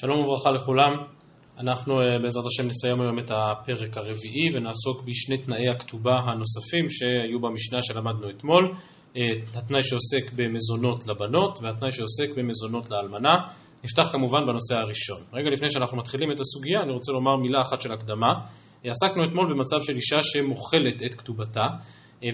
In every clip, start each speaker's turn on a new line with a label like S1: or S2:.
S1: שלום וברכה לכולם. אנחנו אה, בעזרת השם נסיים היום את הפרק הרביעי ונעסוק בשני תנאי הכתובה הנוספים שהיו במשנה שלמדנו אתמול. אה, התנאי שעוסק במזונות לבנות והתנאי שעוסק במזונות לאלמנה. נפתח כמובן בנושא הראשון. רגע לפני שאנחנו מתחילים את הסוגיה, אני רוצה לומר מילה אחת של הקדמה. אה, עסקנו אתמול במצב של אישה שמוכלת את כתובתה,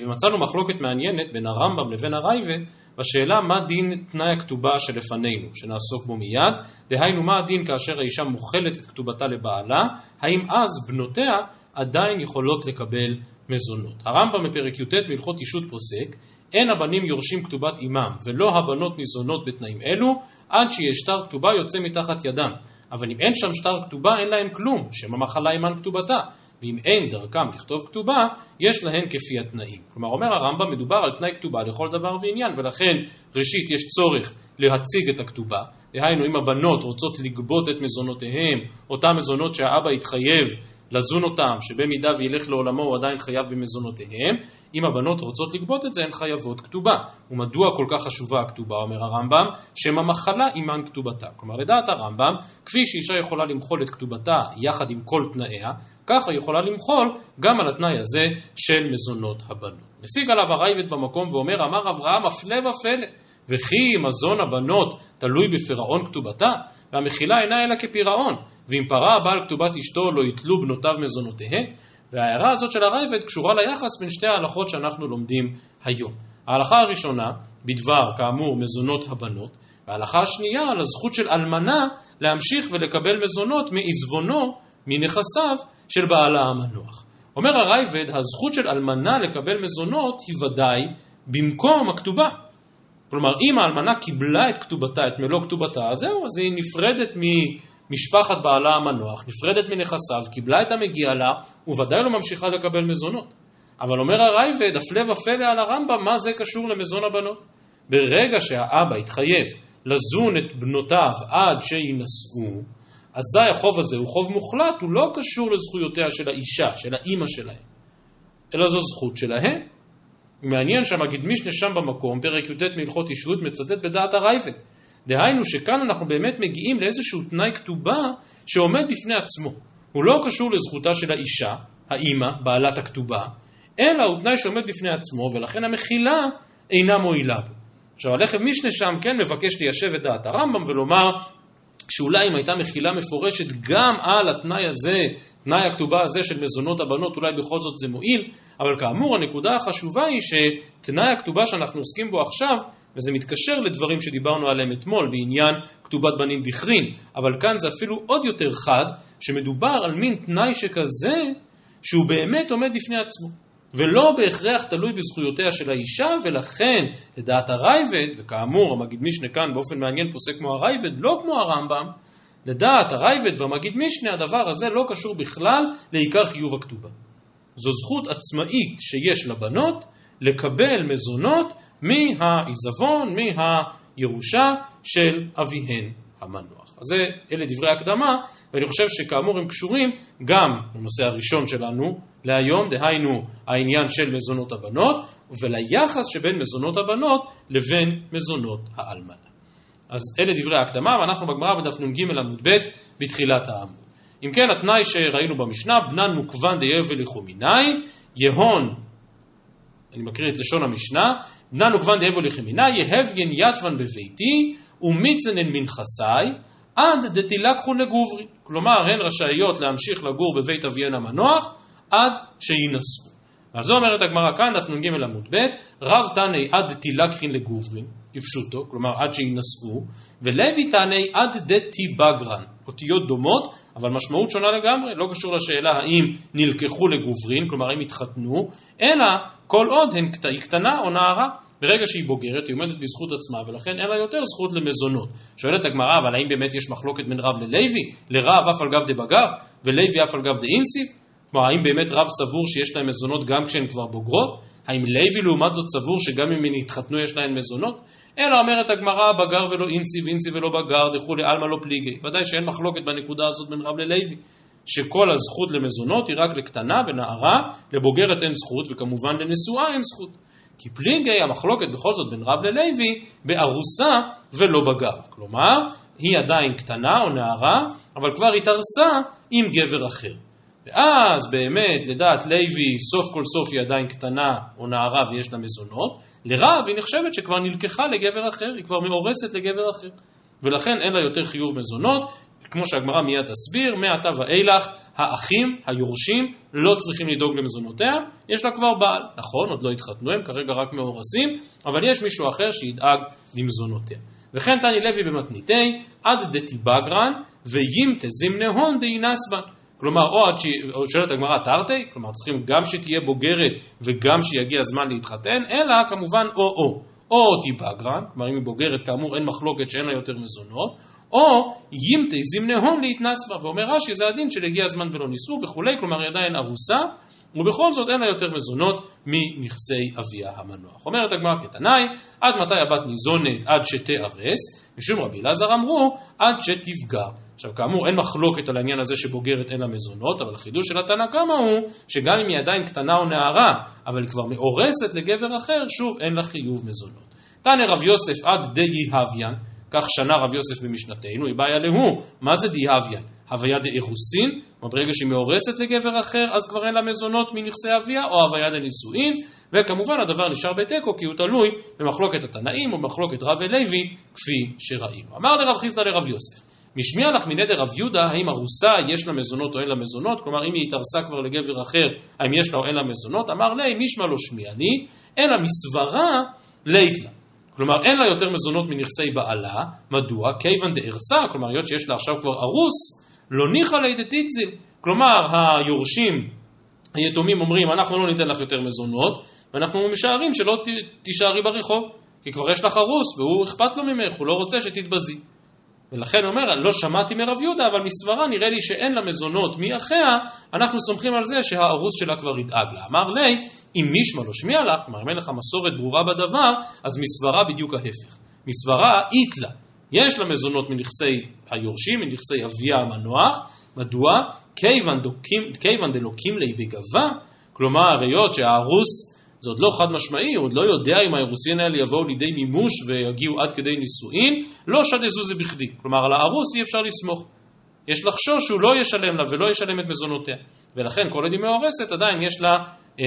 S1: ומצאנו מחלוקת מעניינת בין הרמב"ם לבין הרייבד בשאלה מה דין תנאי הכתובה שלפנינו, שנעסוק בו מיד, דהיינו מה הדין כאשר האישה מוכלת את כתובתה לבעלה, האם אז בנותיה עדיין יכולות לקבל מזונות. הרמב"ם בפרק י"ט בהלכות אישות פוסק, אין הבנים יורשים כתובת אימם ולא הבנות ניזונות בתנאים אלו, עד שיהיה שטר כתובה יוצא מתחת ידם. אבל אם אין שם שטר כתובה אין להם כלום, שם המחלה עימן כתובתה. ואם אין דרכם לכתוב כתובה, יש להן כפי התנאים. כלומר, אומר הרמב"ם, מדובר על תנאי כתובה לכל דבר ועניין, ולכן ראשית יש צורך להציג את הכתובה, דהיינו אם הבנות רוצות לגבות את מזונותיהם, אותם מזונות שהאבא התחייב לזון אותם, שבמידה וילך לעולמו הוא עדיין חייב במזונותיהם, אם הבנות רוצות לגבות את זה הן חייבות כתובה. ומדוע כל כך חשובה הכתובה, אומר הרמב"ם, שם המחלה עימן כתובתה. כלומר, לדעת הרמב"ם, כפי שאישה יכולה למחול את כתובתה יחד עם כל תנאיה, ככה יכולה למחול גם על התנאי הזה של מזונות הבנות. משיג עליו הרייבד במקום ואומר, אמר אברהם, הפלא ופלא, וכי מזון הבנות תלוי בפירעון כתובתה, והמחילה אינה אלא כפירעון, ואם פרה הבעל כתובת אשתו לא יתלו בנותיו מזונותיהן, וההערה הזאת של הרייבד קשורה ליחס בין שתי ההלכות שאנחנו לומדים היום. ההלכה הראשונה, בדבר, כאמור, מזונות הבנות, וההלכה השנייה על הזכות של אלמנה להמשיך ולקבל מזונות מעזבונו, מנכסיו, של בעלה המנוח. אומר הרייבד, הזכות של אלמנה לקבל מזונות היא ודאי במקום הכתובה. כלומר, אם האלמנה קיבלה את כתובתה, את מלוא כתובתה, אז זהו, אז היא נפרדת ממשפחת בעלה המנוח, נפרדת מנכסיו, קיבלה את המגיע לה, וודאי לא ממשיכה לקבל מזונות. אבל אומר הרייבד, הפלא ופלא על הרמב"ם, מה זה קשור למזון הבנות? ברגע שהאבא התחייב לזון את בנותיו עד שיינשאו, אזי החוב הזה הוא חוב מוחלט, הוא לא קשור לזכויותיה של האישה, של האימא שלהם, אלא זו זכות שלהם. מעניין שהמגיד מישנה שם במקום, פרק י"ט מהלכות אישות, מצטט בדעת הרייבד. דהיינו שכאן אנחנו באמת מגיעים לאיזשהו תנאי כתובה שעומד בפני עצמו. הוא לא קשור לזכותה של האישה, האימא, בעלת הכתובה, אלא הוא תנאי שעומד בפני עצמו, ולכן המחילה אינה מועילה בו. עכשיו הלכב משנה שם כן מבקש ליישב את דעת הרמב"ם ולומר שאולי אם הייתה מחילה מפורשת גם על התנאי הזה, תנאי הכתובה הזה של מזונות הבנות, אולי בכל זאת זה מועיל, אבל כאמור הנקודה החשובה היא שתנאי הכתובה שאנחנו עוסקים בו עכשיו, וזה מתקשר לדברים שדיברנו עליהם אתמול בעניין כתובת בנים דכרין, אבל כאן זה אפילו עוד יותר חד, שמדובר על מין תנאי שכזה, שהוא באמת עומד בפני עצמו. ולא בהכרח תלוי בזכויותיה של האישה, ולכן לדעת הרייבד, וכאמור המגיד משנה כאן באופן מעניין פוסק כמו הרייבד, לא כמו הרמב"ם, לדעת הרייבד והמגיד משנה הדבר הזה לא קשור בכלל לעיקר חיוב הכתובה. זו זכות עצמאית שיש לבנות לקבל מזונות מהעיזבון, מהירושה של אביהן המנוח. אז זה, אלה דברי הקדמה, ואני חושב שכאמור הם קשורים גם לנושא הראשון שלנו להיום, דהיינו העניין של מזונות הבנות, וליחס שבין מזונות הבנות לבין מזונות האלמנה. אז אלה דברי ההקדמה, ואנחנו בגמרא בדף נ"ג עמוד ב' בתחילת העמוד. אם כן, התנאי שראינו במשנה, בנן מוקוון דיבל לחומינאי, יהון, אני מקריא את לשון המשנה, בנן מוקוון דיבל לחומינאי, יהבגן יתבן בביתי, ומיצנן מנכסי, עד דתילקחו לגוברי. כלומר, הן רשאיות להמשיך לגור בבית אביהן המנוח, עד שיינשאו. אז זו אומרת הגמרא כאן, דף נ"ג עמוד ב', רב תנאי עד דתילקחין לגוברין, כפשוטו, כלומר עד שיינשאו, ולוי תנאי עד דתיבגרן, אותיות דומות, אבל משמעות שונה לגמרי, לא קשור לשאלה האם נלקחו לגוברין, כלומר האם התחתנו, אלא כל עוד הן קטנה או נערה. ברגע שהיא בוגרת, היא עומדת בזכות עצמה, ולכן אין לה יותר זכות למזונות. שואלת הגמרא, אבל האם באמת יש מחלוקת בין רב ללוי? לרב אף על גב דבגר, ולוי אף על גב דאינסיף? כלומר, האם באמת רב סבור שיש להם מזונות גם כשהן כבר בוגרות? האם לוי לעומת זאת סבור שגם אם הן התחתנו יש להן מזונות? אלא אומרת הגמרא, בגר ולא אינצי ואינצי ולא בגר, דכולי עלמא לא פליגי. ודאי שאין מחלוקת בנקודה הזאת בין רב ללוי. שכל הזכות למזונות היא רק לקטנה ונערה, לבוגרת אין זכות, וכמובן לנשואה אין זכות. כי פליגי המחלוקת בכל זאת בין רב ללוי בארוסה ולא בגר. כלומר, היא עדיין קטנה או נערה, אבל כבר התארסה עם גבר אחר. ואז באמת לדעת לוי סוף כל סוף היא עדיין קטנה או נערה ויש לה מזונות, לרב היא נחשבת שכבר נלקחה לגבר אחר, היא כבר מאורסת לגבר אחר. ולכן אין לה יותר חיוב מזונות, כמו שהגמרא מיד תסביר, מעתה ואילך האחים, היורשים, לא צריכים לדאוג למזונותיה, יש לה כבר בעל. נכון, עוד לא התחתנו, הם כרגע רק מאורסים, אבל יש מישהו אחר שידאג למזונותיה. וכן תני לוי במתניתי, עד דתיבגרן, וימתה זימנהון דאינסבן. כלומר, או עד ש... או שואלת הגמרא תרתי, כלומר צריכים גם שתהיה בוגרת וגם שיגיע הזמן להתחתן, אלא כמובן או-או. או תיבגרן, כלומר אם היא בוגרת כאמור אין מחלוקת שאין לה יותר מזונות, או ימתי זימנהון להתנס בה, ואומר רש"י זה הדין של הגיע הזמן ולא ניסו וכולי, כלומר היא עדיין ארוסה, ובכל זאת אין לה יותר מזונות מנכסי אביה המנוח. אומרת הגמרא כתנאי, עד מתי הבת ניזונת עד שתארס, משום רבי אלעזר אמרו עד שתפגע. עכשיו כאמור אין מחלוקת על העניין הזה שבוגרת אין לה מזונות, אבל החידוש של התנא קמא הוא שגם אם היא עדיין קטנה או נערה, אבל היא כבר מאורסת לגבר אחר, שוב אין לה חיוב מזונות. תנא רב יוסף עד די הוויין, כך שנה רב יוסף במשנתנו, היא בעיה להו, מה זה די הוויין? הוויה דאירוסין, ברגע שהיא מאורסת לגבר אחר, אז כבר אין לה מזונות מנכסי אביה, או הוויה דנישואין, וכמובן הדבר נשאר בתיקו כי הוא תלוי במחלוקת התנאים או במחלוקת רב ולוי, כפי שראינו. אמר לרב חיסדא לרב יוסף, משמיע לך מנדר רב יהודה, האם ארוסה יש לה מזונות או אין לה מזונות, כלומר אם היא התארסה כבר לגבר אחר, האם יש לה או אין לה מזונות, אמר לי, משמע לא שמיע לי, אלא מסברה לית לה. כלומר אין לה יותר מזונות מנכסי בעלה, מדוע? כיוון דארסה, כלומר היות שיש לה עכשיו כבר ארוס, לא ניחא ליה דתיציל. כלומר היורשים, היתומים אומרים, אנחנו לא ניתן לך יותר מזונות, ואנחנו משערים שלא תישארי ברחוב, כי כבר יש לך ארוס, והוא אכפת לו ממך, הוא לא רוצה שתתבזי. ולכן אומר, לא שמעתי מרב יהודה, אבל מסברה נראה לי שאין לה מזונות מאחיה, אנחנו סומכים על זה שהארוס שלה כבר ידאג לה. אמר לי, אם מישמע לא שמיע לך, כלומר אם אין לך מסורת ברורה בדבר, אז מסברה בדיוק ההפך. מסברה איתלה, יש לה מזונות מנכסי היורשים, מנכסי אביה המנוח, מדוע? כיוון דלוקים לי בגבה, כלומר היות שהארוס זה עוד לא חד משמעי, הוא עוד לא יודע אם האירוסין האלה יבואו לידי מימוש ויגיעו עד כדי נישואין, לא שד זה בכדי. כלומר, על הארוס אי אפשר לסמוך. יש לחשוש שהוא לא ישלם לה ולא ישלם את מזונותיה. ולכן כל עוד היא מאורסת, עדיין יש לה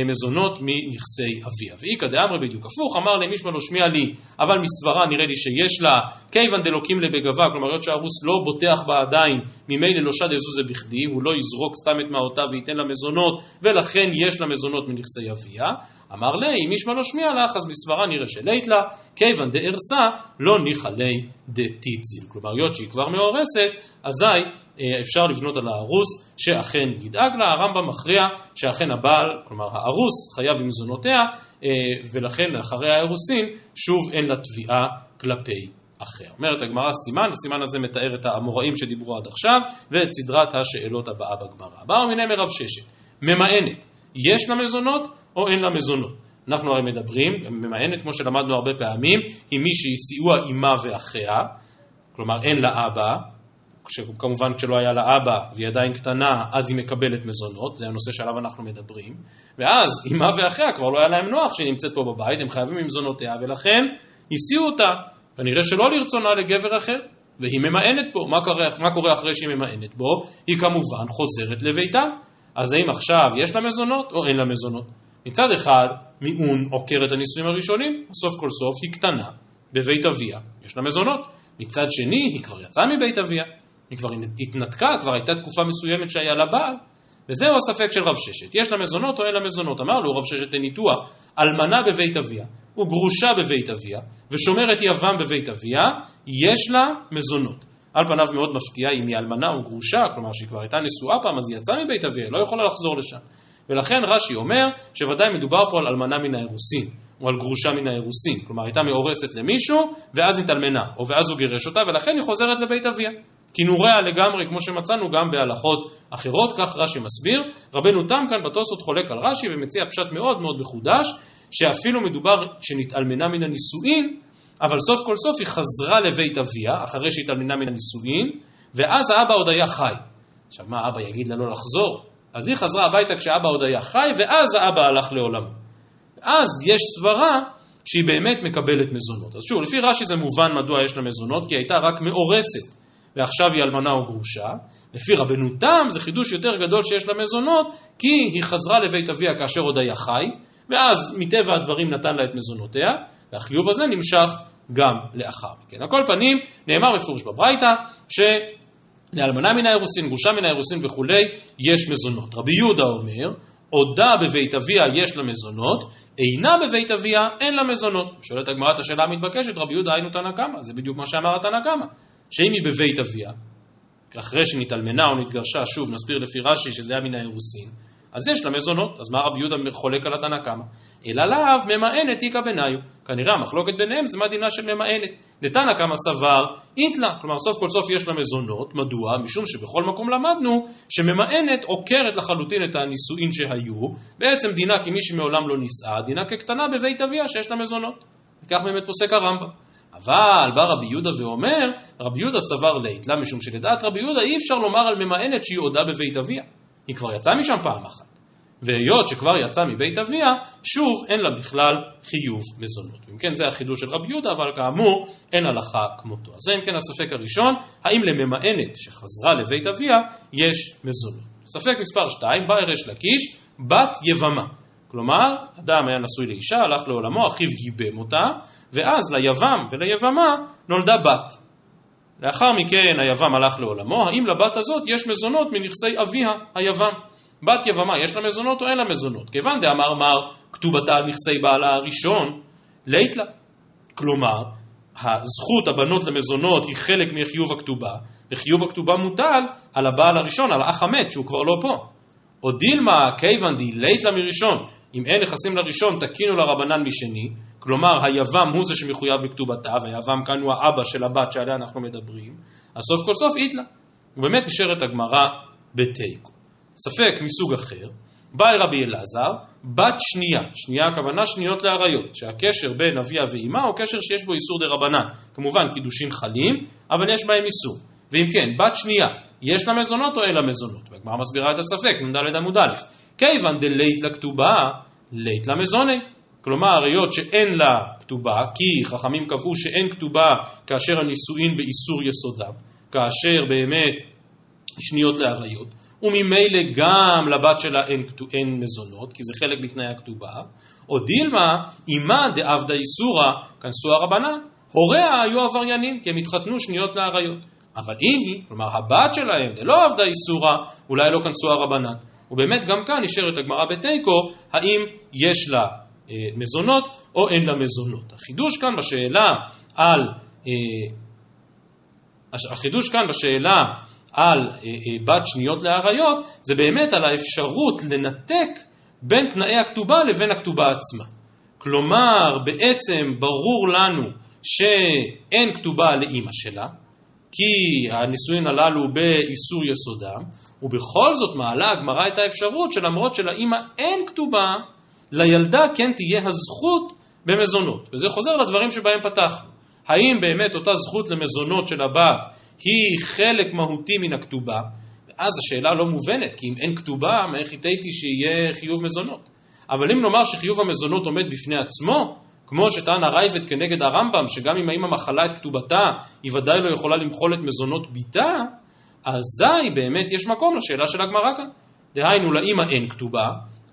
S1: מזונות מנכסי אביה. ואיכא דאמרי בדיוק הפוך, אמר מישמע לא שמיע לי, אבל מסברה נראה לי שיש לה כיוון דלוקים לבגבה, כלומר היות שהארוס לא בוטח בה עדיין, ממילא לא שד זה בכדי, הוא לא יזרוק סתם את מעותיו וייתן לה מזונות, ולכן יש לה מזונות מנכסי אביה. אמר לי, אם איש מה לא שמיע לך, אז מסברה נראה שלית לה, כיוון דארסה, לא ניחא לי דתיציל. כלומר, היות שהיא כבר מאורסת, אזי אה, אפשר לבנות על הארוס שאכן ידאג לה. הרמב"ם מכריע שאכן הבעל, כלומר הארוס, חייב במזונותיה, אה, ולכן לאחרי האירוסין, שוב אין לה תביעה כלפי אחר. אומרת הגמרא סימן, הסימן הזה מתאר את האמוראים שדיברו עד עכשיו, ואת סדרת השאלות הבאה בגמרא. באו מיני מרב ששת, ממאנת, יש לה מזונות או אין לה מזונות? אנחנו הרי מדברים, ממאנת, כמו שלמדנו הרבה פעמים, היא מי שהיא סיוע אימה ואחיה, כלומר אין לה אבא, כמובן כשלא היה לה אבא והיא עדיין קטנה, אז היא מקבלת מזונות, זה הנושא שעליו אנחנו מדברים, ואז אימה ואחיה כבר לא היה להם נוח שהיא נמצאת פה בבית, הם חייבים עם מזונותיה, ולכן הסיעו אותה, כנראה שלא לרצונה לגבר אחר, והיא ממאנת פה, מה קורה, מה קורה אחרי שהיא ממאנת בו? היא כמובן חוזרת לביתה, אז האם עכשיו יש לה מזונות או אין לה מזונות? מצד אחד, מיעון עוקר את הנישואים הראשונים, סוף כל סוף היא קטנה בבית אביה, יש לה מזונות. מצד שני, היא כבר יצאה מבית אביה, היא כבר התנתקה, כבר הייתה תקופה מסוימת שהיה לה בעל, וזהו הספק של רב ששת, יש לה מזונות או אין לה מזונות? אמר לו רב ששת לניתוח, אלמנה בבית אביה וגרושה בבית אביה ושומרת יבם בבית אביה, יש לה מזונות. על פניו מאוד מפתיע אם היא אלמנה או גרושה, כלומר שהיא כבר הייתה נשואה פעם, אז היא יצאה מבית אביה, לא יכולה לחזור לשם. ולכן רש"י אומר שוודאי מדובר פה על אלמנה מן האירוסין, או על גרושה מן האירוסין. כלומר, הייתה מאורסת למישהו, ואז התאלמנה, או ואז הוא גירש אותה, ולכן היא חוזרת לבית אביה. כינוריה לגמרי, כמו שמצאנו גם בהלכות אחרות, כך רש"י מסביר. רבנו תם כאן בתוספות חולק על רש"י ומציע פשט מאוד מאוד מחודש, שאפילו מדובר שנתאלמנה מן הנישואין, אבל סוף כל סוף היא חזרה לבית אביה, אחרי שהתאלמנה מן הנישואין, ואז האבא עוד היה חי. עכשיו מה אבא יגיד לה לא לחזור? אז היא חזרה הביתה כשאבא עוד היה חי, ואז האבא הלך לעולמו. אז יש סברה שהיא באמת מקבלת מזונות. אז שוב, לפי רש"י זה מובן מדוע יש לה מזונות, כי היא הייתה רק מאורסת, ועכשיו היא אלמנה או גרושה. לפי רבנו תם זה חידוש יותר גדול שיש לה מזונות, כי היא חזרה לבית אביה כאשר עוד היה חי, ואז מטבע הדברים נתן לה את מזונותיה, והחיוב הזה נמשך גם לאחר מכן. על כל פנים, נאמר בפירוש בברייתא, שלאלמנה מן האירוסין, גרושה מן האירוסין וכולי, יש מזונות. רבי יהודה אומר, עודה בבית אביה יש לה מזונות, אינה בבית אביה אין לה מזונות. שואלת הגמרא את השאלה המתבקשת, רבי יהודה היינו תנא קמא, זה בדיוק מה שאמר התנא קמא, שאם היא בבית אביה, אחרי שנתאלמנה או נתגרשה, שוב נסביר לפי רש"י שזה היה מן האירוסין, אז יש לה מזונות, אז מה רבי יהודה חולק על התנא קמא? אלא לאו ממאנת איכא בניו. כנראה המחלוקת ביניהם זה מה דינה של ממאנת. דתנא קמא סבר איתלה, כלומר סוף כל סוף יש לה מזונות, מדוע? משום שבכל מקום למדנו שממאנת עוקרת לחלוטין את הנישואין שהיו, בעצם דינה כמי שמעולם לא נישאה, דינה כקטנה בבית אביה שיש לה מזונות. וכך באמת פוסק הרמב"ם. אבל בא רבי יהודה ואומר, רבי יהודה סבר ליתלה, משום שלדעת רבי יהודה אי אפשר לומר על ממאנת שהיא עודה בבית אביה. היא כבר יצאה משם פעם אחת. והיות שכבר יצא מבית אביה, שוב אין לה בכלל חיוב מזונות. אם כן, זה החידוש של רבי יהודה, אבל כאמור, אין הלכה כמותו. אז זה אם כן הספק הראשון, האם לממאנת שחזרה לבית אביה, יש מזונות. ספק מספר 2, בא ארש לקיש, בת יבמה. כלומר, אדם היה נשוי לאישה, הלך לעולמו, אחיו גיבם אותה, ואז ליבם וליבמה נולדה בת. לאחר מכן היבם הלך לעולמו, האם לבת הזאת יש מזונות מנכסי אביה, היבם? בת יבמה, יש לה מזונות או אין לה מזונות? כיוון דאמר מר כתובתה על נכסי בעלה הראשון, לית לה. כלומר, הזכות הבנות למזונות היא חלק מחיוב הכתובה, וחיוב הכתובה מוטל על הבעל הראשון, על האח המת, שהוא כבר לא פה. או דילמה כיוון די לית לה מראשון, אם אין נכסים לראשון, תקינו לרבנן משני, כלומר היבם הוא זה שמחויב בכתובתה, והיבם כאן הוא האבא של הבת שעליה אנחנו מדברים, אז סוף כל סוף איתלה. ובאמת נשארת הגמרא בתיקו. ספק מסוג אחר, בא אל רבי אלעזר, בת שנייה, שנייה הכוונה שניות לאריות, שהקשר בין אביה ואימה הוא קשר שיש בו איסור דה רבנן, כמובן קידושין חלים, אבל יש בהם איסור. ואם כן, בת שנייה, יש לה מזונות או אין לה מזונות? והגמרא מסבירה את הספק, נ"ד עמוד א', כיוון דלית לכתובה, לית למזוני. כלומר, היות שאין לה כתובה, כי חכמים קבעו שאין כתובה כאשר הנישואין באיסור יסודם, כאשר באמת שניות לאריות, וממילא גם לבת שלה אין, אין מזונות, כי זה חלק מתנאי הכתובה, או דילמה, אמה דעבדה איסורא, כנסו הרבנן, הוריה היו עבריינים, כי הם התחתנו שניות לאריות. אבל אם היא, כלומר הבת שלהם, דלא עבדה איסורא, אולי לא כנסו הרבנן. ובאמת גם כאן נשארת הגמרא בתיקו, האם יש לה אה, מזונות או אין לה מזונות. החידוש כאן בשאלה על, אה, החידוש כאן בשאלה על אה, אה, בת שניות לאריות, זה באמת על האפשרות לנתק בין תנאי הכתובה לבין הכתובה עצמה. כלומר, בעצם ברור לנו שאין כתובה לאימא שלה, כי הנישואין הללו באיסור יסודם, ובכל זאת מעלה הגמרא את האפשרות שלמרות שלאימא אין כתובה, לילדה כן תהיה הזכות במזונות. וזה חוזר לדברים שבהם פתחנו. האם באמת אותה זכות למזונות של הבת היא חלק מהותי מן הכתובה, ואז השאלה לא מובנת, כי אם אין כתובה, מאיך איתי שיהיה חיוב מזונות? אבל אם נאמר שחיוב המזונות עומד בפני עצמו, כמו שטען הרייבד כנגד הרמב"ם, שגם אם האמא מחלה את כתובתה, היא ודאי לא יכולה למחול את מזונות ביתה, אזי באמת יש מקום לשאלה של הגמרא כאן. דהיינו, לאמא אין כתובה,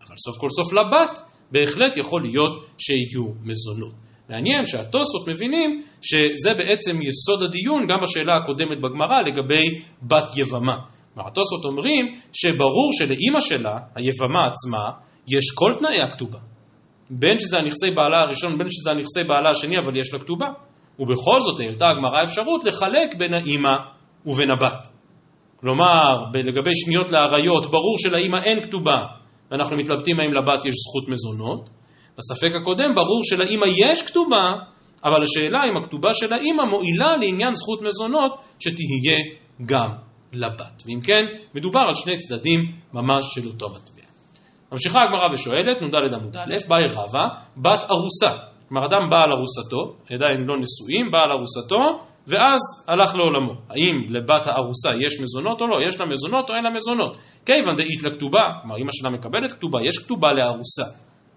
S1: אבל סוף כל סוף לבת בהחלט יכול להיות שיהיו מזונות. מעניין שהתוספות מבינים שזה בעצם יסוד הדיון גם בשאלה הקודמת בגמרא לגבי בת יבמה. כלומר, התוספות אומרים שברור שלאימא שלה, היבמה עצמה, יש כל תנאי הכתובה. בין שזה הנכסי בעלה הראשון, בין שזה הנכסי בעלה השני, אבל יש לה כתובה. ובכל זאת העלתה הגמרא אפשרות לחלק בין האימא ובין הבת. כלומר, לגבי שניות לאריות, ברור שלאימא אין כתובה, ואנחנו מתלבטים האם לבת יש זכות מזונות, בספק הקודם ברור שלאימא יש כתובה, אבל השאלה אם הכתובה של האימא מועילה לעניין זכות מזונות שתהיה גם לבת. ואם כן, מדובר על שני צדדים ממש של אותו מטבע. ממשיכה הגמרא ושואלת, נ"ד עמוד א', באי רבא, בת ארוסה. כלומר, אדם בא על ארוסתו, עדיין לא נשואים, בא על ארוסתו, ואז הלך לעולמו. האם לבת הארוסה יש מזונות או לא? יש לה מזונות או אין לה מזונות? כיוון דאית לכתובה, כלומר אמא שלה מקבלת כתובה, יש כתובה לארוסה.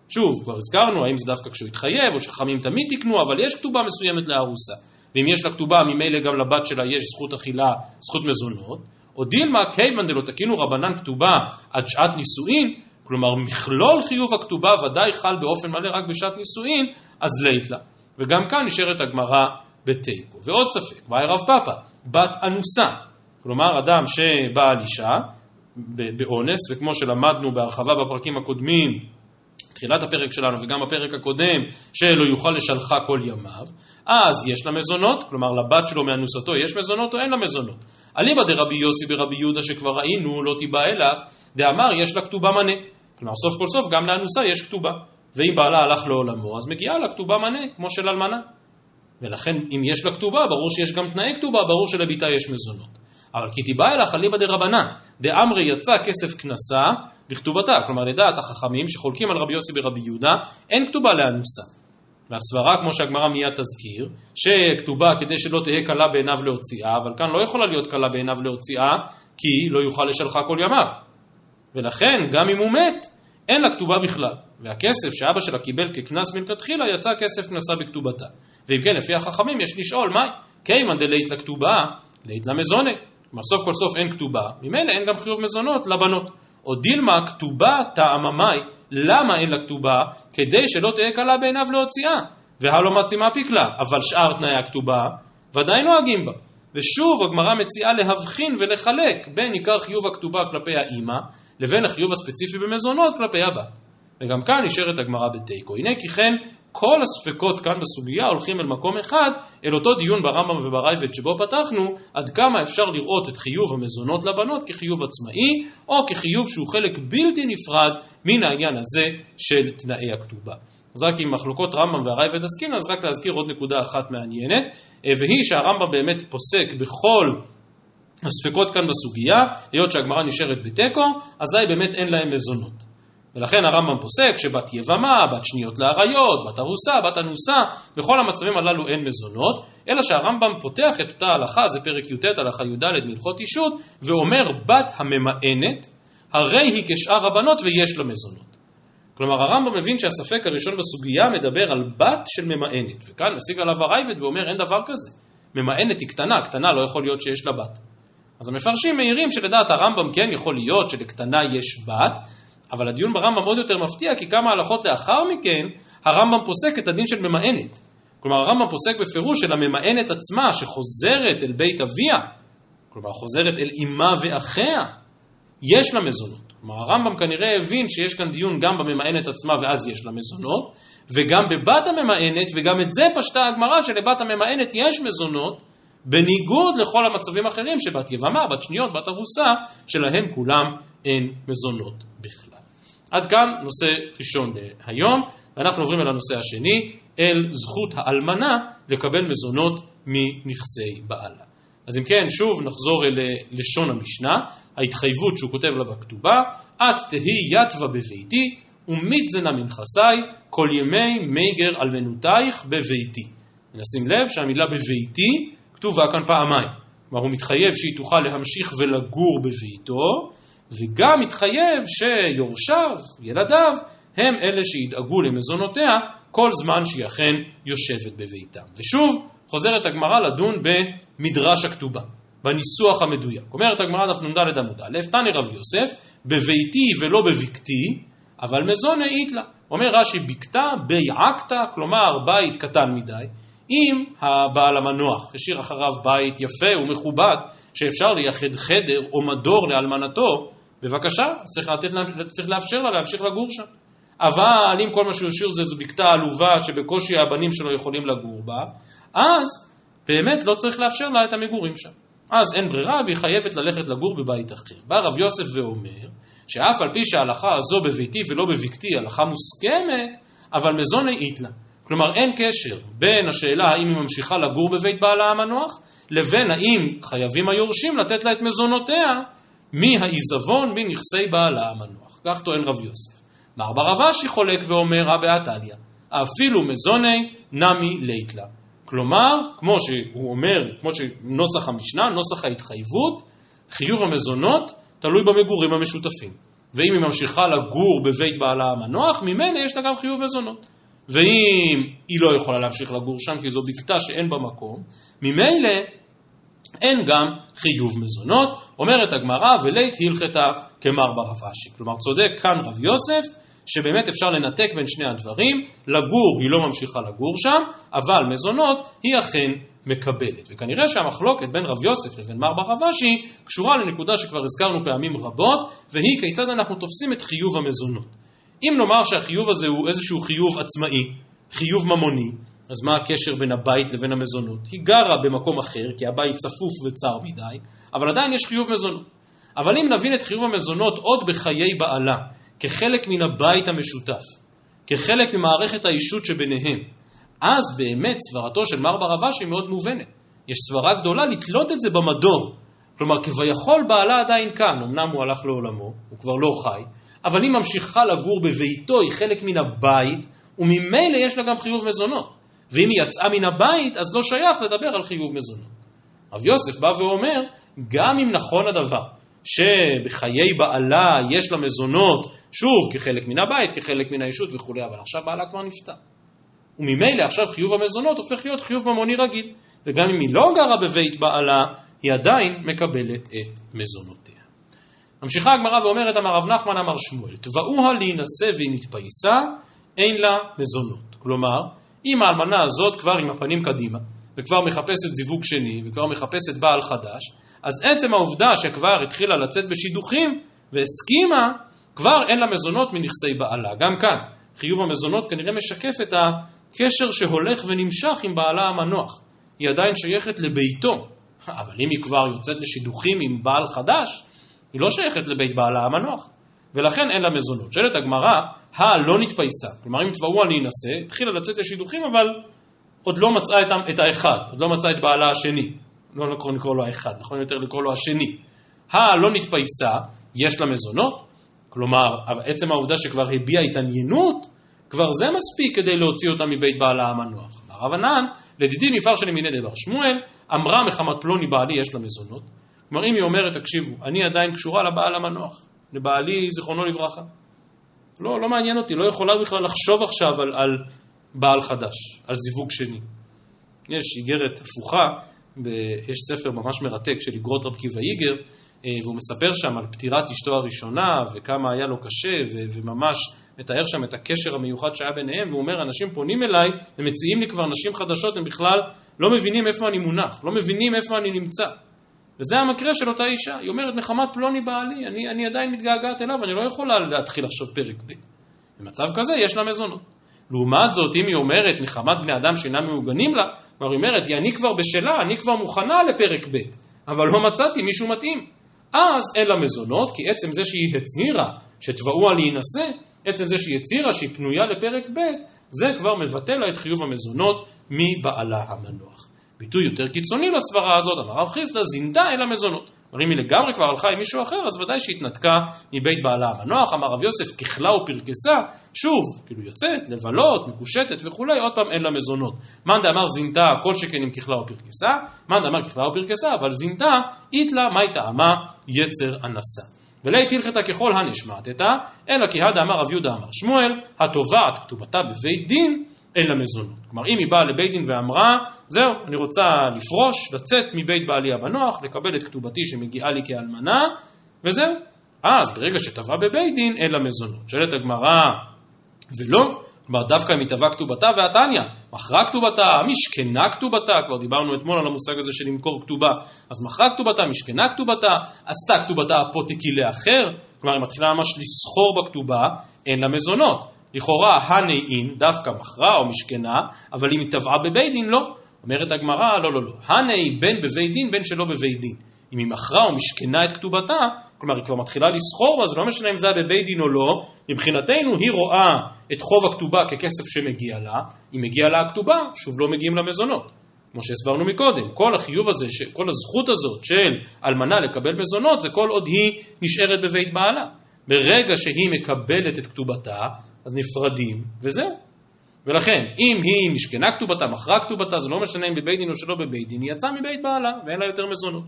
S1: שוב, כבר הזכרנו, האם זה דווקא כשהוא התחייב, או שחכמים תמיד תקנו, אבל יש כתובה מסוימת לארוסה. ואם יש לה כתובה, ממילא גם לבת שלה יש זכות אכילה, זכות מזונות. או דילמה כיוון דלא תקינו רבנן כתובה עד שעת נישואין, כלומר מכלול חיוב הכתובה ודאי חל באופן מלא רק בשעת נישואין, אז לית לה. וגם כאן נשארת הגמרא בתיקו. ועוד ספק, ואי רב פאפא, בת אנוסה, כלומר אדם שבא על אישה באונס, וכמו שלמדנו בהרחבה בפרקים הקודמים, תחילת הפרק שלנו וגם בפרק הקודם, שלא יוכל לשלחה כל ימיו, אז יש לה מזונות, כלומר לבת שלו מאנוסתו יש מזונות או אין לה מזונות. אליבא דרבי יוסי ברבי יהודה שכבר ראינו, לא תיבא אלך, דאמר יש לה כתובה מנה. כלומר סוף כל סוף גם לאנוסה יש כתובה. ואם בעלה הלך לעולמו, אז מגיעה לה כתובה מנה, כמו של אלמנה. ולכן אם יש לה כתובה, ברור שיש גם תנאי כתובה, ברור שלביתה יש מזונות. אבל כי תיבא אלך אליבא דרבנן, דאמרי יצא כסף כנסה בכתובתה, כלומר לדעת החכמים שחולקים על רבי יוסי ברבי יהודה, אין כתובה לאנוסה. והסברה, כמו שהגמרא מיד תזכיר, שכתובה כדי שלא תהא קלה בעיניו להוציאה, אבל כאן לא יכולה להיות קלה בעיניו להוציאה, כי לא יוכל לשלחה כל ימיו. ולכן, גם אם הוא מת, אין לה כתובה בכלל. והכסף שאבא שלה קיבל כקנס מלכתחילה, יצא כסף כנסה בכתובתה. ואם כן, לפי החכמים יש לשאול, מהי? קיימן דלית לכתובה, לית למזונה. כלומר, סוף כל סוף אין כתובה, ממילא אין גם חיוב מזונות לבנות. או דילמה כתובה טעממי, למה אין לה כתובה? כדי שלא תהיה קלה בעיניו להוציאה. והלא מצימה פיקלה, אבל שאר תנאי הכתובה ודאי נוהגים בה. ושוב הגמרא מציעה להבחין ולחלק בין עיקר חיוב הכתובה כלפי האימא לבין החיוב הספציפי במזונות כלפי הבת. וגם כאן נשארת הגמרא בתיקו. הנה כי כן כל הספקות כאן בסוגיה הולכים אל מקום אחד, אל אותו דיון ברמב"ם ובראב"ד שבו פתחנו, עד כמה אפשר לראות את חיוב המזונות לבנות כחיוב עצמאי, או כחיוב שהוא חלק בלתי נפרד מן העניין הזה של תנאי הכתובה. אז רק עם מחלוקות רמב"ם והראב"ד עסקין, אז רק להזכיר עוד נקודה אחת מעניינת, והיא שהרמב"ם באמת פוסק בכל הספקות כאן בסוגיה, היות שהגמרא נשארת בתיקו, אזי באמת אין להם מזונות. ולכן הרמב"ם פוסק שבת יבמה, בת שניות לעריות, בת ארוסה, בת אנוסה, בכל המצבים הללו אין מזונות, אלא שהרמב"ם פותח את אותה הלכה, זה פרק י"ט הלכה י"ד מהלכות אישות, ואומר בת הממאנת, הרי היא כשאר הבנות ויש לה מזונות. כלומר הרמב"ם מבין שהספק הראשון בסוגיה מדבר על בת של ממאנת, וכאן משיג עליו הרייבד ואומר אין דבר כזה. ממאנת היא קטנה, קטנה לא יכול להיות שיש לה בת. אז המפרשים מעירים שלדעת הרמב"ם כן יכול להיות שלקטנה יש בת, אבל הדיון ברמב"ם עוד יותר מפתיע, כי כמה הלכות לאחר מכן, הרמב"ם פוסק את הדין של ממאנת. כלומר, הרמב"ם פוסק בפירוש של הממאנת עצמה, שחוזרת אל בית אביה, כלומר, חוזרת אל אמה ואחיה, יש לה מזונות. כלומר, הרמב"ם כנראה הבין שיש כאן דיון גם בממאנת עצמה, ואז יש לה מזונות, וגם בבת הממאנת, וגם את זה פשטה הגמרא, שלבת הממאנת יש מזונות, בניגוד לכל המצבים האחרים שבת יבמה, בת שניות, בת ארוסה, שלהם כולם אין מזונות בכלל. עד כאן נושא ראשון להיום, ואנחנו עוברים אל הנושא השני, אל זכות האלמנה לקבל מזונות מנכסי בעלה. אז אם כן, שוב נחזור אל לשון המשנה, ההתחייבות שהוא כותב לה בכתובה, את תהי יתווה בביתי, ומיתזנה מנכסי, כל ימי מיגר אלמנותייך בביתי. נשים לב שהמילה בביתי כתובה כאן פעמיים. כלומר, הוא מתחייב שהיא תוכל להמשיך ולגור בביתו, וגם מתחייב שיורשיו, ילדיו, הם אלה שידאגו למזונותיה כל זמן שהיא אכן יושבת בביתם. ושוב, חוזרת הגמרא לדון במדרש הכתובה, בניסוח המדויק. אומרת הגמרא דף נ"ד עמוד א', תנא רב יוסף, בביתי ולא בבקתי, אבל מזונה איתלה. אומר רש"י, בקתה ביעקתא, כלומר בית קטן מדי, אם הבעל המנוח השאיר אחריו בית יפה ומכובד, שאפשר לייחד חדר או מדור לאלמנתו, בבקשה, צריך, לתת, צריך לאפשר לה להמשיך לגור שם. אבל אם כל מה שהוא השאיר זה איזו בקתה עלובה שבקושי הבנים שלו יכולים לגור בה, אז באמת לא צריך לאפשר לה את המגורים שם. אז אין ברירה והיא חייבת ללכת לגור בבית אחר. בא רב יוסף ואומר שאף על פי שההלכה הזו בביתי ולא בבקתי הלכה מוסכמת, אבל מזוני איתלה. כלומר אין קשר בין השאלה האם היא ממשיכה לגור בבית בעלה המנוח, לבין האם חייבים היורשים לתת לה את מזונותיה מהעיזבון מנכסי בעלה המנוח. כך טוען רב יוסף. מר ברב אשי חולק ואומר רבי עתליה, אפילו מזוני נמי ליתלה. כלומר, כמו שהוא אומר, כמו שנוסח המשנה, נוסח ההתחייבות, חיוב המזונות תלוי במגורים המשותפים. ואם היא ממשיכה לגור בבית בעלה המנוח, ממילא יש לה גם חיוב מזונות. ואם היא לא יכולה להמשיך לגור שם, כי זו בקתה שאין בה מקום, ממילא אין גם חיוב מזונות. אומרת הגמרא, ולית הלכתה כמר ברב אשי. כלומר, צודק כאן רב יוסף, שבאמת אפשר לנתק בין שני הדברים, לגור היא לא ממשיכה לגור שם, אבל מזונות היא אכן מקבלת. וכנראה שהמחלוקת בין רב יוסף לבין מר ברב אשי קשורה לנקודה שכבר הזכרנו פעמים רבות, והיא כיצד אנחנו תופסים את חיוב המזונות. אם נאמר שהחיוב הזה הוא איזשהו חיוב עצמאי, חיוב ממוני, אז מה הקשר בין הבית לבין המזונות? היא גרה במקום אחר, כי הבית צפוף וצר מדי, אבל עדיין יש חיוב מזונות. אבל אם נבין את חיוב המזונות עוד בחיי בעלה, כחלק מן הבית המשותף, כחלק ממערכת האישות שביניהם, אז באמת סברתו של מר היא מאוד מובנת. יש סברה גדולה לתלות את זה במדור. כלומר, כביכול בעלה עדיין כאן, אמנם הוא הלך לעולמו, הוא כבר לא חי, אבל היא ממשיכה לגור בביתו, היא חלק מן הבית, וממילא יש לה גם חיוב מזונות. ואם היא יצאה מן הבית, אז לא שייך לדבר על חיוב מזונות. רב יוסף בא ואומר, גם אם נכון הדבר, שבחיי בעלה יש לה מזונות, שוב, כחלק מן הבית, כחלק מן הישות וכולי, אבל עכשיו בעלה כבר נפטר. וממילא עכשיו חיוב המזונות הופך להיות חיוב ממוני רגיל. וגם אם היא לא גרה בבית בעלה, היא עדיין מקבלת את מזונותיה. ממשיכה הגמרא ואומרת, אמר רב נחמן אמר שמואל, תבעוה להינשא והיא נתפייסה, אין לה מזונות. כלומר, אם האלמנה הזאת כבר עם הפנים קדימה, וכבר מחפשת זיווג שני, וכבר מחפשת בעל חדש, אז עצם העובדה שכבר התחילה לצאת בשידוכים והסכימה, כבר אין לה מזונות מנכסי בעלה. גם כאן, חיוב המזונות כנראה משקף את הקשר שהולך ונמשך עם בעלה המנוח. היא עדיין שייכת לביתו, אבל אם היא כבר יוצאת לשידוכים עם בעל חדש, היא לא שייכת לבית בעלה המנוח, ולכן אין לה מזונות. שואלת הגמרא, הלא נתפייסה, כלומר אם תבעו אני אנסה, התחילה לצאת לשידוכים אבל עוד לא מצאה את, את האחד, עוד לא מצאה את בעלה השני. לא נכון לקרוא לו האחד, נכון יותר לקרוא לו השני. הלא נתפייסה, יש לה מזונות, כלומר עצם העובדה שכבר הביעה התעניינות, כבר זה מספיק כדי להוציא אותה מבית בעלה המנוח. אמר רב ענן, לדידי נפער שלי דבר שמואל, אמרה מחמת פלוני בעלי יש לה מזונות. כלומר, אם היא אומרת, תקשיבו, אני עדיין קשורה לבעל המנוח, לבעלי זיכרונו לברכה. לא, לא מעניין אותי, לא יכולה בכלל לחשוב עכשיו על, על בעל חדש, על זיווג שני. יש איגרת הפוכה, ב, יש ספר ממש מרתק של איגרות רב קיבא איגר, והוא מספר שם על פטירת אשתו הראשונה, וכמה היה לו קשה, ו, וממש מתאר שם את הקשר המיוחד שהיה ביניהם, והוא אומר, אנשים פונים אליי ומציעים לי כבר נשים חדשות, הם בכלל לא מבינים איפה אני מונח, לא מבינים איפה אני נמצא. וזה המקרה של אותה אישה, היא אומרת, נחמת פלוני בעלי, אני, אני עדיין מתגעגעת אליו, אני לא יכולה להתחיל עכשיו פרק ב'. במצב כזה יש לה מזונות. לעומת זאת, אם היא אומרת, מחמת בני אדם שאינם מעוגנים לה, כלומר היא אומרת, אני כבר בשלה, אני כבר מוכנה לפרק ב', אבל לא מצאתי מישהו מתאים. אז אין לה מזונות, כי עצם זה שהיא הצהירה שתבעוה להינשא, עצם זה שהיא הצהירה שהיא פנויה לפרק ב', זה כבר מבטל לה את חיוב המזונות מבעלה המנוח. ביטוי יותר קיצוני לסברה הזאת, אמר רב חיסדא, זינדה אל המזונות. כלומר, אם היא לגמרי כבר הלכה עם מישהו אחר, אז ודאי שהתנתקה מבית בעלה המנוח. אמר רב יוסף, ככלה ופרקסה, שוב, כאילו יוצאת, לבלות, מקושטת וכולי, עוד פעם אין לה מזונות. מאן דאמר זינתה, כל שכן עם ככלה ופרקסה, מאן דאמר ככלה ופרקסה, אבל זינתה, איתלה, מאי טעמה, יצר אנסה. ולית הלכתה ככל הנשמטתה, אלא כי הדה אמר רב יהודה אמר שמואל, התובעת כתובתה בבית דין, אין לה מזונות. כלומר, אם היא באה לבית דין ואמרה, זהו, אני רוצה לפרוש, לצאת מבית בעלי המנוח, לקבל את כתובתי שמגיעה לי כאלמנה, וזהו. אז ברגע שטבעה בבית דין, אין לה מזונות. שואלת הגמרא, ולא, כלומר דווקא אם היא טבעה כתובתה והתניא, מכרה כתובתה, משכנה כתובתה, כבר דיברנו אתמול על המושג הזה של למכור כתובה, אז מכרה כתובתה, משכנה כתובתה, עשתה כתובתה אפוטיקי לאחר, כלומר היא מתחילה ממש לסחור בכתובה, אין לה מזונות. לכאורה הנאין דווקא מכרה או משכנה, אבל אם היא טבעה בבית דין לא. אומרת הגמרא, לא, לא, לא. הנאי בין בבית דין בין שלא בבית דין. אם היא מכרה או משכנה את כתובתה, כלומר היא כבר מתחילה לסחור זה לא משנה אם זה היה בבית דין או לא, מבחינתנו היא רואה את חוב הכתובה ככסף שמגיע לה, אם מגיע לה הכתובה, שוב לא מגיעים למזונות. כמו שהסברנו מקודם, כל החיוב הזה, כל הזכות הזאת של אלמנה לקבל מזונות, זה כל עוד היא נשארת בבית בעלה. ברגע שהיא מקבלת את כתובתה, אז נפרדים, וזהו. ולכן, אם היא משכנה כתובתה, מכרה כתובתה, זה לא משנה אם בבית דין או שלא בבית דין, היא יצאה מבית בעלה, ואין לה יותר מזונות.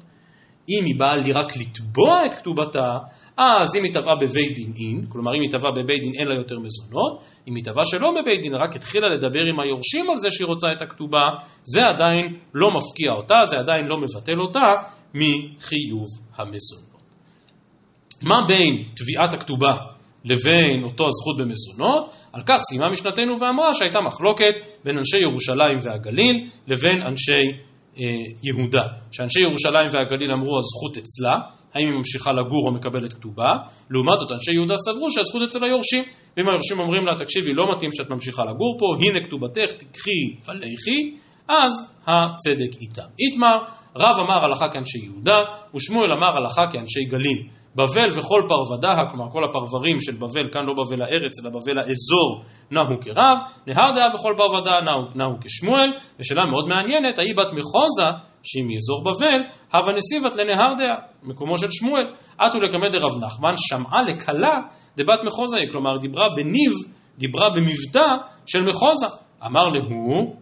S1: אם היא באה לי רק לתבוע את כתובתה, אז אם היא תבעה בבית דין אין, כלומר אם היא תבעה בבית דין אין לה יותר מזונות, אם היא תבעה שלא בבית דין, רק התחילה לדבר עם היורשים על זה שהיא רוצה את הכתובה, זה עדיין לא מפקיע אותה, זה עדיין לא מבטל אותה מחיוב המזונות. מה בין תביעת הכתובה לבין אותו הזכות במזונות? על כך סיימה משנתנו ואמרה שהייתה מחלוקת בין אנשי ירושלים והגליל לבין אנשי אה, יהודה. שאנשי ירושלים והגליל אמרו הזכות אצלה, האם היא ממשיכה לגור או מקבלת כתובה, לעומת זאת אנשי יהודה סברו שהזכות אצל היורשים. ואם היורשים אומרים לה, תקשיבי, לא מתאים שאת ממשיכה לגור פה, הנה כתובתך, תקחי ולכי, אז הצדק איתם. איתמר, רב אמר הלכה כאנשי יהודה, ושמואל אמר הלכה כאנשי גליל. בבל וכל פרבדה, כלומר כל הפרברים של בבל, כאן לא בבל הארץ אלא בבל האזור, נהו כרב, נהר דעה וכל פרבדה נהו, נהו כשמואל, ושאלה מאוד מעניינת, האי בת מחוזה, שהיא מאזור בבל, הווה נסיבת לנהר דעה, מקומו של שמואל, עטו לקמא דרב נחמן, שמעה לכלה דבת מחוזה, כלומר דיברה בניב, דיברה במבטא של מחוזה, אמר להו,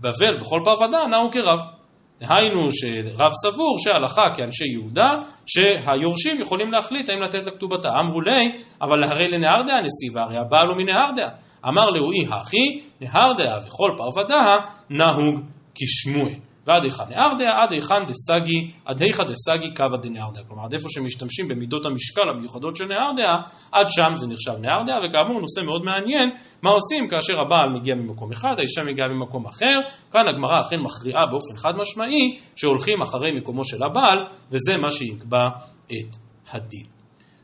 S1: בבל וכל פרבדה נהו כרב. דהיינו שרב סבור שההלכה כאנשי יהודה, שהיורשים יכולים להחליט האם לתת לכתובתה. אמרו לי, אבל הרי לנהר דעה נשיא, והרי הבעל הוא מנהר דעה. אמר לאוי הכי, נהר דעה וכל פרבדה נהוג כשמואל. ועד היכן נהר דעה, עד היכן דסגי, עד היכא דסגי קבא דנהר דעה. כלומר, עד איפה שמשתמשים במידות המשקל המיוחדות של נהר דעה, עד שם זה נחשב נהר דעה, וכאמור נושא מאוד מעניין, מה עושים כאשר הבעל מגיע ממקום אחד, האישה מגיעה ממקום אחר, כאן הגמרא אכן מכריעה באופן חד משמעי, שהולכים אחרי מקומו של הבעל, וזה מה שיקבע את הדין.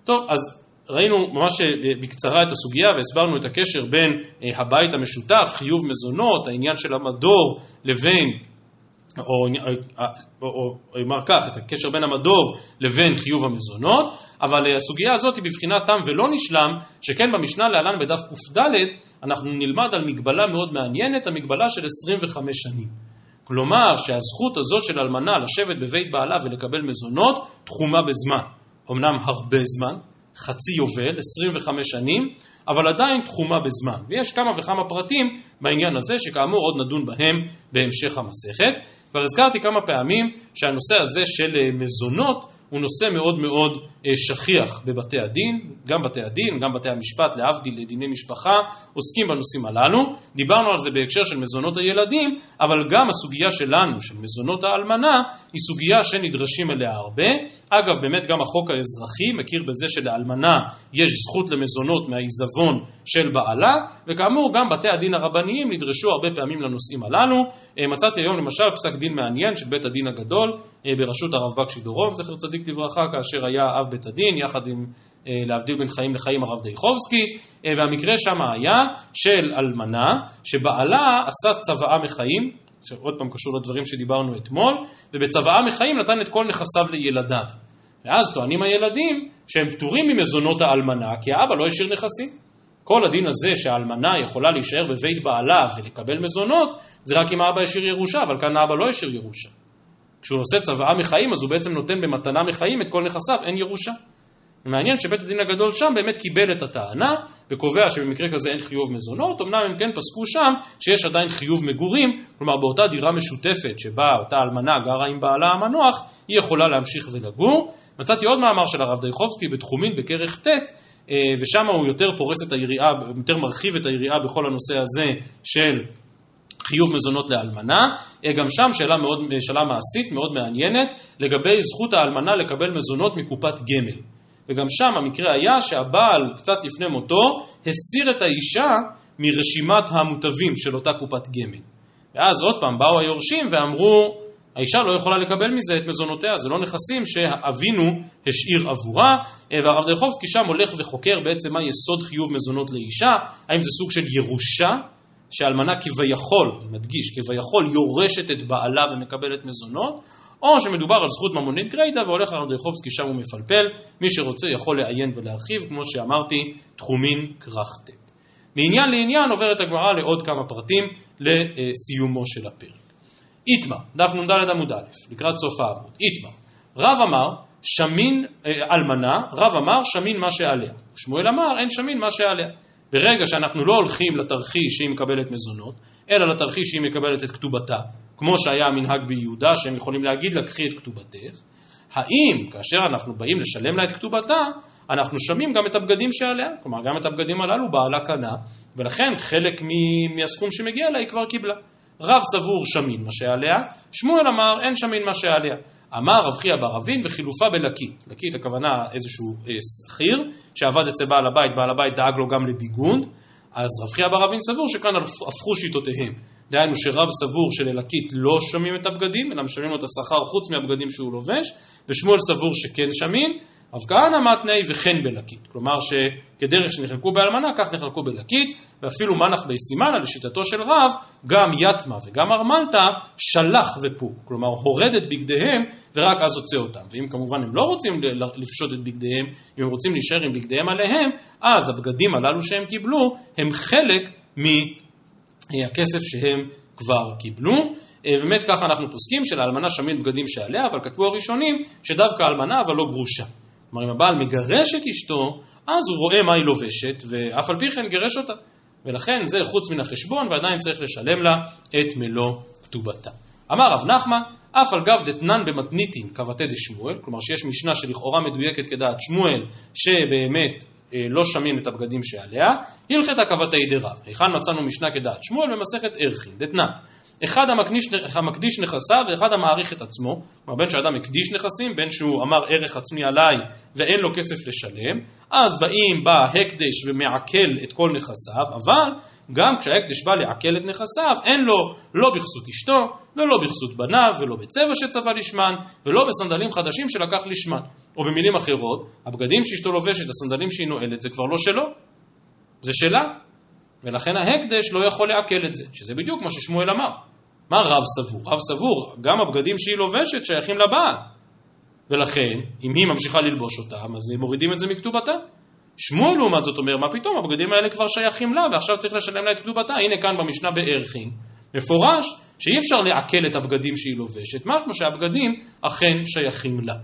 S1: טוב, אז ראינו ממש בקצרה את הסוגיה והסברנו את הקשר בין הבית המשותף, חיוב מזונות, העניין של המדור לבין או אומר כך, את הקשר בין המדור לבין חיוב המזונות, אבל הסוגיה הזאת היא בבחינת תם ולא נשלם, שכן במשנה להלן בדף קד אנחנו נלמד על מגבלה מאוד מעניינת, המגבלה של 25 שנים. כלומר שהזכות הזאת של אלמנה לשבת בבית בעלה ולקבל מזונות תחומה בזמן. אמנם הרבה זמן, חצי יובל, 25 שנים, אבל עדיין תחומה בזמן. ויש כמה וכמה פרטים בעניין הזה, שכאמור עוד נדון בהם בהמשך המסכת. כבר הזכרתי כמה פעמים שהנושא הזה של אה, מזונות הוא נושא מאוד מאוד אה, שכיח בבתי הדין, גם בתי הדין, גם בתי המשפט, להבדיל לדיני משפחה, עוסקים בנושאים הללו. דיברנו על זה בהקשר של מזונות הילדים, אבל גם הסוגיה שלנו, של מזונות האלמנה, היא סוגיה שנדרשים אליה הרבה. אגב, באמת גם החוק האזרחי מכיר בזה שלאלמנה יש זכות למזונות מהעיזבון של בעלה, וכאמור גם בתי הדין הרבניים נדרשו הרבה פעמים לנושאים הללו. אה, מצאתי היום למשל פסק דין מעניין של בית הדין הגדול בראשות הרב בקשי דורון, זכר צדיק לברכה, כאשר היה אב בית הדין, יחד עם אה, להבדיל בין חיים לחיים הרב דייחובסקי, אה, והמקרה שם היה של אלמנה, שבעלה עשה צוואה מחיים, שעוד פעם קשור לדברים שדיברנו אתמול, ובצוואה מחיים נתן את כל נכסיו לילדיו. ואז טוענים הילדים שהם פטורים ממזונות האלמנה, כי האבא לא השאיר נכסים. כל הדין הזה שהאלמנה יכולה להישאר בבית בעלה ולקבל מזונות, זה רק אם האבא השאיר ירושה, אבל כאן האבא לא השאיר ירושה. כשהוא עושה צוואה מחיים, אז הוא בעצם נותן במתנה מחיים את כל נכסיו, אין ירושה. מעניין שבית הדין הגדול שם באמת קיבל את הטענה וקובע שבמקרה כזה אין חיוב מזונות, אמנם הם כן פסקו שם שיש עדיין חיוב מגורים, כלומר באותה דירה משותפת שבה אותה אלמנה גרה עם בעלה המנוח, היא יכולה להמשיך ולגור. מצאתי עוד מאמר של הרב דייחובסקי בתחומין בכרך ט', אה, ושם הוא יותר פורס את היריעה, יותר מרחיב את היריעה בכל הנושא הזה של חיוב מזונות לאלמנה, אה, גם שם שאלה, מאוד, שאלה מעשית מאוד מעניינת לגבי זכות האלמנה לקבל מזונות מקופת גמל. וגם שם המקרה היה שהבעל קצת לפני מותו הסיר את האישה מרשימת המוטבים של אותה קופת גמל. ואז עוד פעם באו היורשים ואמרו, האישה לא יכולה לקבל מזה את מזונותיה, זה לא נכסים שאבינו השאיר עבורה, אה, והרב דרחובסקי שם הולך וחוקר בעצם מה יסוד חיוב מזונות לאישה, האם זה סוג של ירושה שאלמנה כביכול, מדגיש, כביכול יורשת את בעלה ומקבלת מזונות, או שמדובר על זכות ממונית גריידא והולך הרב דייחובסקי שם הוא מפלפל, מי שרוצה יכול לעיין ולהרחיב, כמו שאמרתי, תחומין כרכתת. מעניין לעניין עוברת הגמרא לעוד כמה פרטים לסיומו של הפרק. איתמר, דף נ"ד עמוד א', לקראת סוף העמוד, איתמר, רב אמר שמין אה, אלמנה, רב אמר שמין מה שעליה, שמואל אמר אין שמין מה שעליה. ברגע שאנחנו לא הולכים לתרחיש שהיא מקבלת מזונות, אלא לתרחיש שהיא מקבלת את כתובתה, כמו שהיה המנהג ביהודה, שהם יכולים להגיד לקחי את כתובתך, האם כאשר אנחנו באים לשלם לה את כתובתה, אנחנו שמים גם את הבגדים שעליה, כלומר גם את הבגדים הללו בעלה קנה, ולכן חלק מהסכום שמגיע לה היא כבר קיבלה. רב סבור שמין מה שעליה, שמואל אמר אין שמין מה שעליה. אמר רב חייא בר אבין וחילופה בלקית. לקית הכוונה איזשהו אה, שכיר שעבד אצל בעל הבית, בעל הבית דאג לו גם לביגונד, אז רב חייא בר אבין סבור שכאן הפכו שיטותיהם. דהיינו שרב סבור שללקית לא שמים את הבגדים, אלא משלמים לו את השכר חוץ מהבגדים שהוא לובש, ושמואל סבור שכן שמים, רב כהנא מתני וכן בלקית. כלומר שכדרך שנחלקו באלמנה, כך נחלקו בלקית, ואפילו מנח בי סימנה, לשיטתו של רב, גם יתמה וגם ארמנטה, שלח ופוק. כלומר, הורד את בגדיהם, ורק אז הוצא אותם. ואם כמובן הם לא רוצים לפשוט את בגדיהם, אם הם רוצים להישאר עם בגדיהם עליהם, אז הבגדים הללו שהם קיבלו, הם חלק מהכסף שהם כבר קיבלו. באמת ככה אנחנו פוסקים שלאלמנה שמין בגדים שעליה, אבל כתבו הראשונים שדווקא אלמנה אבל לא גרושה. כלומר, אם הבעל מגרש את אשתו, אז הוא רואה מה היא לובשת, ואף על פי כן גירש אותה. ולכן זה חוץ מן החשבון, ועדיין צריך לשלם לה את מלוא כתובתה. אמר רב נחמן, אף על גב דתנן במתניתין כבתי דשמואל, כלומר שיש משנה שלכאורה מדויקת כדעת שמואל, שבאמת אה, לא שמין את הבגדים שעליה, הלכת כבתי דרב. היכן מצאנו משנה כדעת שמואל במסכת ערכין, דתנן. אחד המקדיש, המקדיש נכסיו ואחד המעריך את עצמו, כלומר בין שאדם הקדיש נכסים, בין שהוא אמר ערך עצמי עליי ואין לו כסף לשלם, אז באים בא הקדש ומעכל את כל נכסיו, אבל גם כשההקדש בא לעכל את נכסיו, אין לו לא בכסות אשתו, ולא בכסות בניו, ולא בצבע שצבע לשמן, ולא בסנדלים חדשים שלקח לשמן. או במילים אחרות, הבגדים שאשתו לובשת, הסנדלים שהיא נועלת, זה כבר לא שלו, זה שלה. ולכן ההקדש לא יכול לעכל את זה, שזה בדיוק מה ששמואל אמר. מה רב סבור? רב סבור, גם הבגדים שהיא לובשת שייכים לבעל. ולכן, אם היא ממשיכה ללבוש אותם, אז מורידים את זה מכתובתה. שמואל לעומת זאת אומר, מה פתאום, הבגדים האלה כבר שייכים לה, ועכשיו צריך לשלם לה את כתובתה. הנה כאן במשנה בערכין, מפורש שאי אפשר לעכל את הבגדים שהיא לובשת, משמע שהבגדים אכן שייכים לה.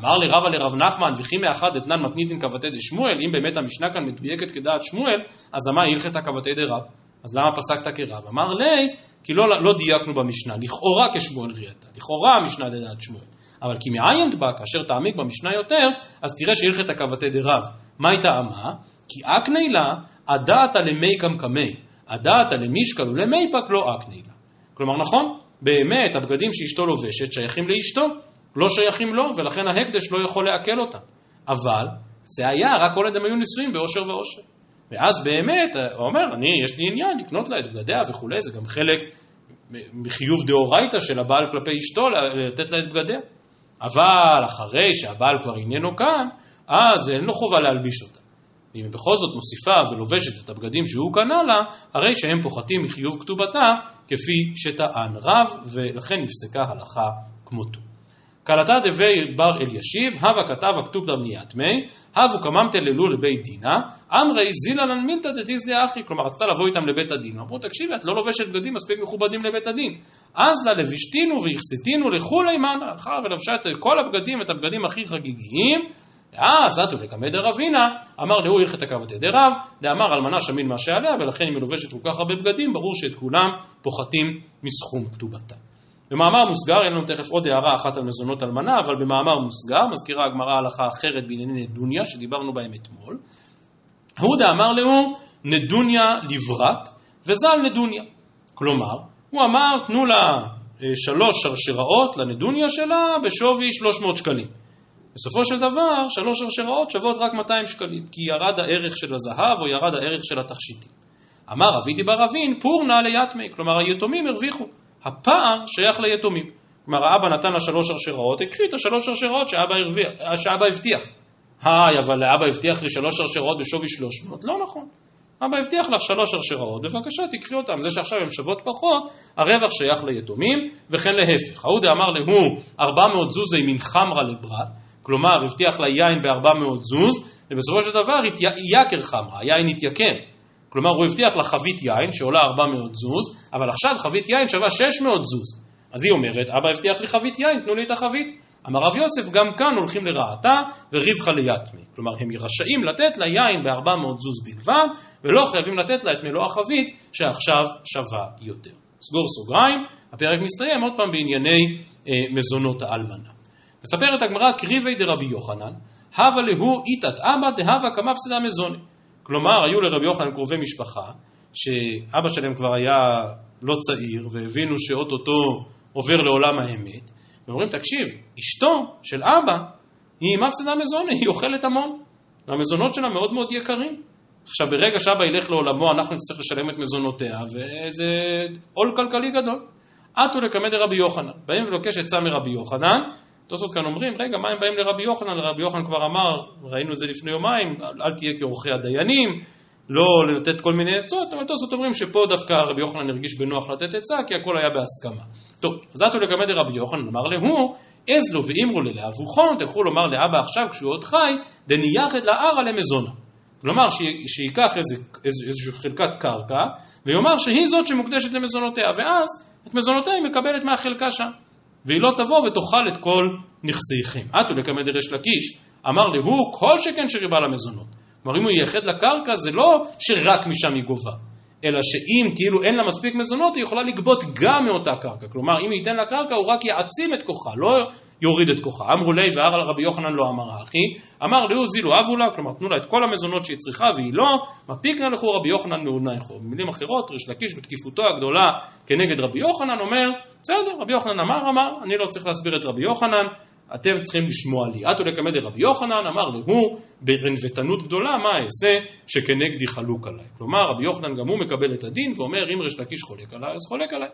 S1: אמר לי רבא לרב נחמן, וכי מאחד אתנן מתניתין כבתי דשמואל, אם באמת המשנה כאן מדויקת כדעת שמואל, אז אמר הלכתה כבתי דרב. אז למה פסקת כרב? אמר לי, כי לא, לא דייקנו במשנה, לכאורה כשמואל ראייתה, לכאורה המשנה לדעת שמואל. אבל כי מעיינת בה, כאשר תעמיק במשנה יותר, אז תראה שהלכת כבתי דרב. מה היא טעמה? כי אקני לה, הדעת למי קמקמי, הדעת למישקל ולמיפק לא אקני לה. כלומר, נכון, באמת הבגדים שאשתו לובשת שייכים לאשתו, לא שייכים לו, ולכן ההקדש לא יכול לעכל אותם. אבל זה היה רק כל עוד הם היו נשואים באושר ואושר. ואז באמת, הוא אומר, אני, יש לי עניין לקנות לה את בגדיה וכולי, זה גם חלק מחיוב דאורייתא של הבעל כלפי אשתו, לתת לה את בגדיה. אבל אחרי שהבעל כבר איננו כאן, אז אין לו חובה להלביש אותה. ואם היא בכל זאת מוסיפה ולובשת את הבגדים שהוא קנה לה, הרי שהם פוחתים מחיוב כתובתה, כפי שטען רב, ולכן נפסקה הלכה כמותו. קלטה דבי בר אלישיב, הווה כתב הכתוב דמניית מי, הבו קממתא ללו לבית דינה, אמרי זילנן מילתא דתיז לאחי, כלומר רצתה לבוא איתם לבית הדין, אמרו תקשיבי את לא לובשת בגדים מספיק מכובדים לבית הדין, אז לה לבישתינו והכסיתינו לכולי מנה, הלכה ולבשה את כל הבגדים, את הבגדים הכי חגיגיים, אז עתו לקמא דרבינה, אמר להוא הלכת הקבתי דרב, דאמר אלמנה שמין מה שעליה, ולכן היא לובשת כל כך הרבה בגדים, ברור שאת כולם פוחתים מסכום כתובתה. במאמר מוסגר, אין לנו תכף עוד הערה אחת על מזונות אלמנה, אבל במאמר מוסגר, מזכירה הגמרא הלכה אחרת בענייני נדוניה, שדיברנו בהם אתמול. הוא דאמר לו נדוניה לברת, וזל נדוניה. כלומר, הוא אמר, תנו לה אה, שלוש שרשראות לנדוניה שלה בשווי 300 שקלים. בסופו של דבר, שלוש שרשראות שוות רק 200 שקלים, כי ירד הערך של הזהב או ירד הערך של התכשיטים. אמר אבידי בר אבין, פורנה ליתמי, כלומר היתומים הרוויחו. הפער שייך ליתומים. כלומר, האבא נתן לה שלוש שרשראות, הקחי את השלוש שרשראות שאבא, שאבא הבטיח. היי, אבל אבא הבטיח לי שלוש שרשראות בשווי שלוש מאות. לא נכון. אבא הבטיח לך שלוש שרשראות, בבקשה תקחי אותן. זה שעכשיו הן שוות פחות, הרווח שייך ליתומים, וכן להפך. ההוא דאמר להו, ארבע מאות זוזי מן חמרה לברת, כלומר, הבטיח לה יין בארבע מאות זוז, ובסופו של דבר יקר חמרה, היין התייקר. כלומר, הוא הבטיח לה חבית יין שעולה 400 זוז, אבל עכשיו חבית יין שווה 600 זוז. אז היא אומרת, אבא הבטיח לי חבית יין, תנו לי את החבית. אמר רב יוסף, גם כאן הולכים לרעתה ורווחא ליתמי. כלומר, הם רשאים לתת לה יין ב-400 זוז בלבד, ולא חייבים לתת לה את מלוא החבית, שעכשיו שווה יותר. סגור סוגריים, הפרק מסתיים עוד פעם בענייני אה, מזונות האלמנה. מספרת הגמרא קריבי דרבי יוחנן, הווה להו איתת אבא דהווה קמפסדה מזוני. כלומר, היו לרבי יוחנן קרובי משפחה, שאבא שלהם כבר היה לא צעיר, והבינו שאו-טו-טו עובר לעולם האמת, ואומרים, תקשיב, אשתו של אבא היא מפסדה מזוני, היא אוכלת המון, והמזונות שלה מאוד מאוד יקרים. עכשיו, ברגע שאבא ילך לעולמו, אנחנו נצטרך לשלם את מזונותיה, וזה עול כלכלי גדול. עטו לקמא דרבי יוחנן. באים ולוקש עצה מרבי יוחנן, תוספות כאן אומרים, רגע, מה הם באים לרבי יוחנן? רבי יוחנן כבר אמר, ראינו את זה לפני יומיים, אל תהיה כעורכי הדיינים, לא לתת כל מיני עצות, אבל תוספות אומרים שפה דווקא רבי יוחנן הרגיש בנוח לתת עצה, כי הכל היה בהסכמה. טוב, אז עטו לקמא דרבי יוחנן, אמר להו, עז לו ואמרו ללאבוכון, תלכו לומר לאבא עכשיו כשהוא עוד חי, דנייחד לערה למזונה. כלומר, שייקח איזושהי חלקת קרקע, ויאמר שהיא זאת שמוקדשת למזונותיה, ואז את מזונותיה היא מקבלת מהחלקה שם. והיא לא תבוא ותאכל את כל נכסיכם. עטו לקמא דריש לקיש, אמר להוא כל שכן שריבה למזונות. כלומר, אם הוא ייחד לקרקע, זה לא שרק משם היא גובה, אלא שאם כאילו אין לה מספיק מזונות, היא יכולה לגבות גם מאותה קרקע. כלומר, אם ייתן לה קרקע, הוא רק יעצים את כוחה, לא יוריד את כוחה. אמרו לי והר על רבי יוחנן לא אמר אחי, אמר לאו זילו אבו לה, כלומר תנו לה את כל המזונות שהיא צריכה והיא לא, מפיק נא לכו רבי יוחנן מעודנייכו. במילים אחרות, ריש לקיש בתקיפותו הגדולה כנגד רבי יוחנן אומר, בסדר, רבי יוחנן אמר, אמר, אני לא צריך להסביר את רבי יוחנן, אתם צריכים לשמוע לי. עטו לקמא דרבי יוחנן, אמר והוא בענוותנות גדולה, מה אעשה שכנגדי חלוק עליי. כלומר, רבי יוחנן גם הוא מקבל את הדין ואומר, אם ריש לקיש חולק עליי, אז חולק עליי.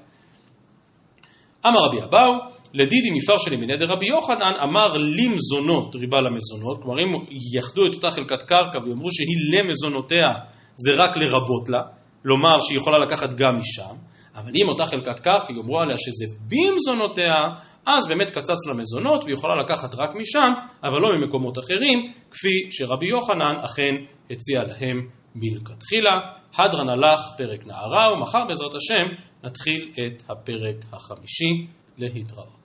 S1: אמר רבי אבאו, לדידי מפרשני מיניה דרבי יוחנן, אמר לי מזונות ריבה למזונות, כלומר אם יחדו את אותה חלקת קרקע ויאמרו שהיא למזונותיה, זה רק לרבות לה, לומר שהיא יכולה לקחת גם משם, אבל אם אותה חלקת קרקע יאמרו עליה שזה במזונותיה, אז באמת קצץ למזונות והיא יכולה לקחת רק משם, אבל לא ממקומות אחרים, כפי שרבי יוחנן אכן הציע להם מלכתחילה. הדרן הלך פרק נערה, ומחר בעזרת השם נתחיל את הפרק החמישי להתראות.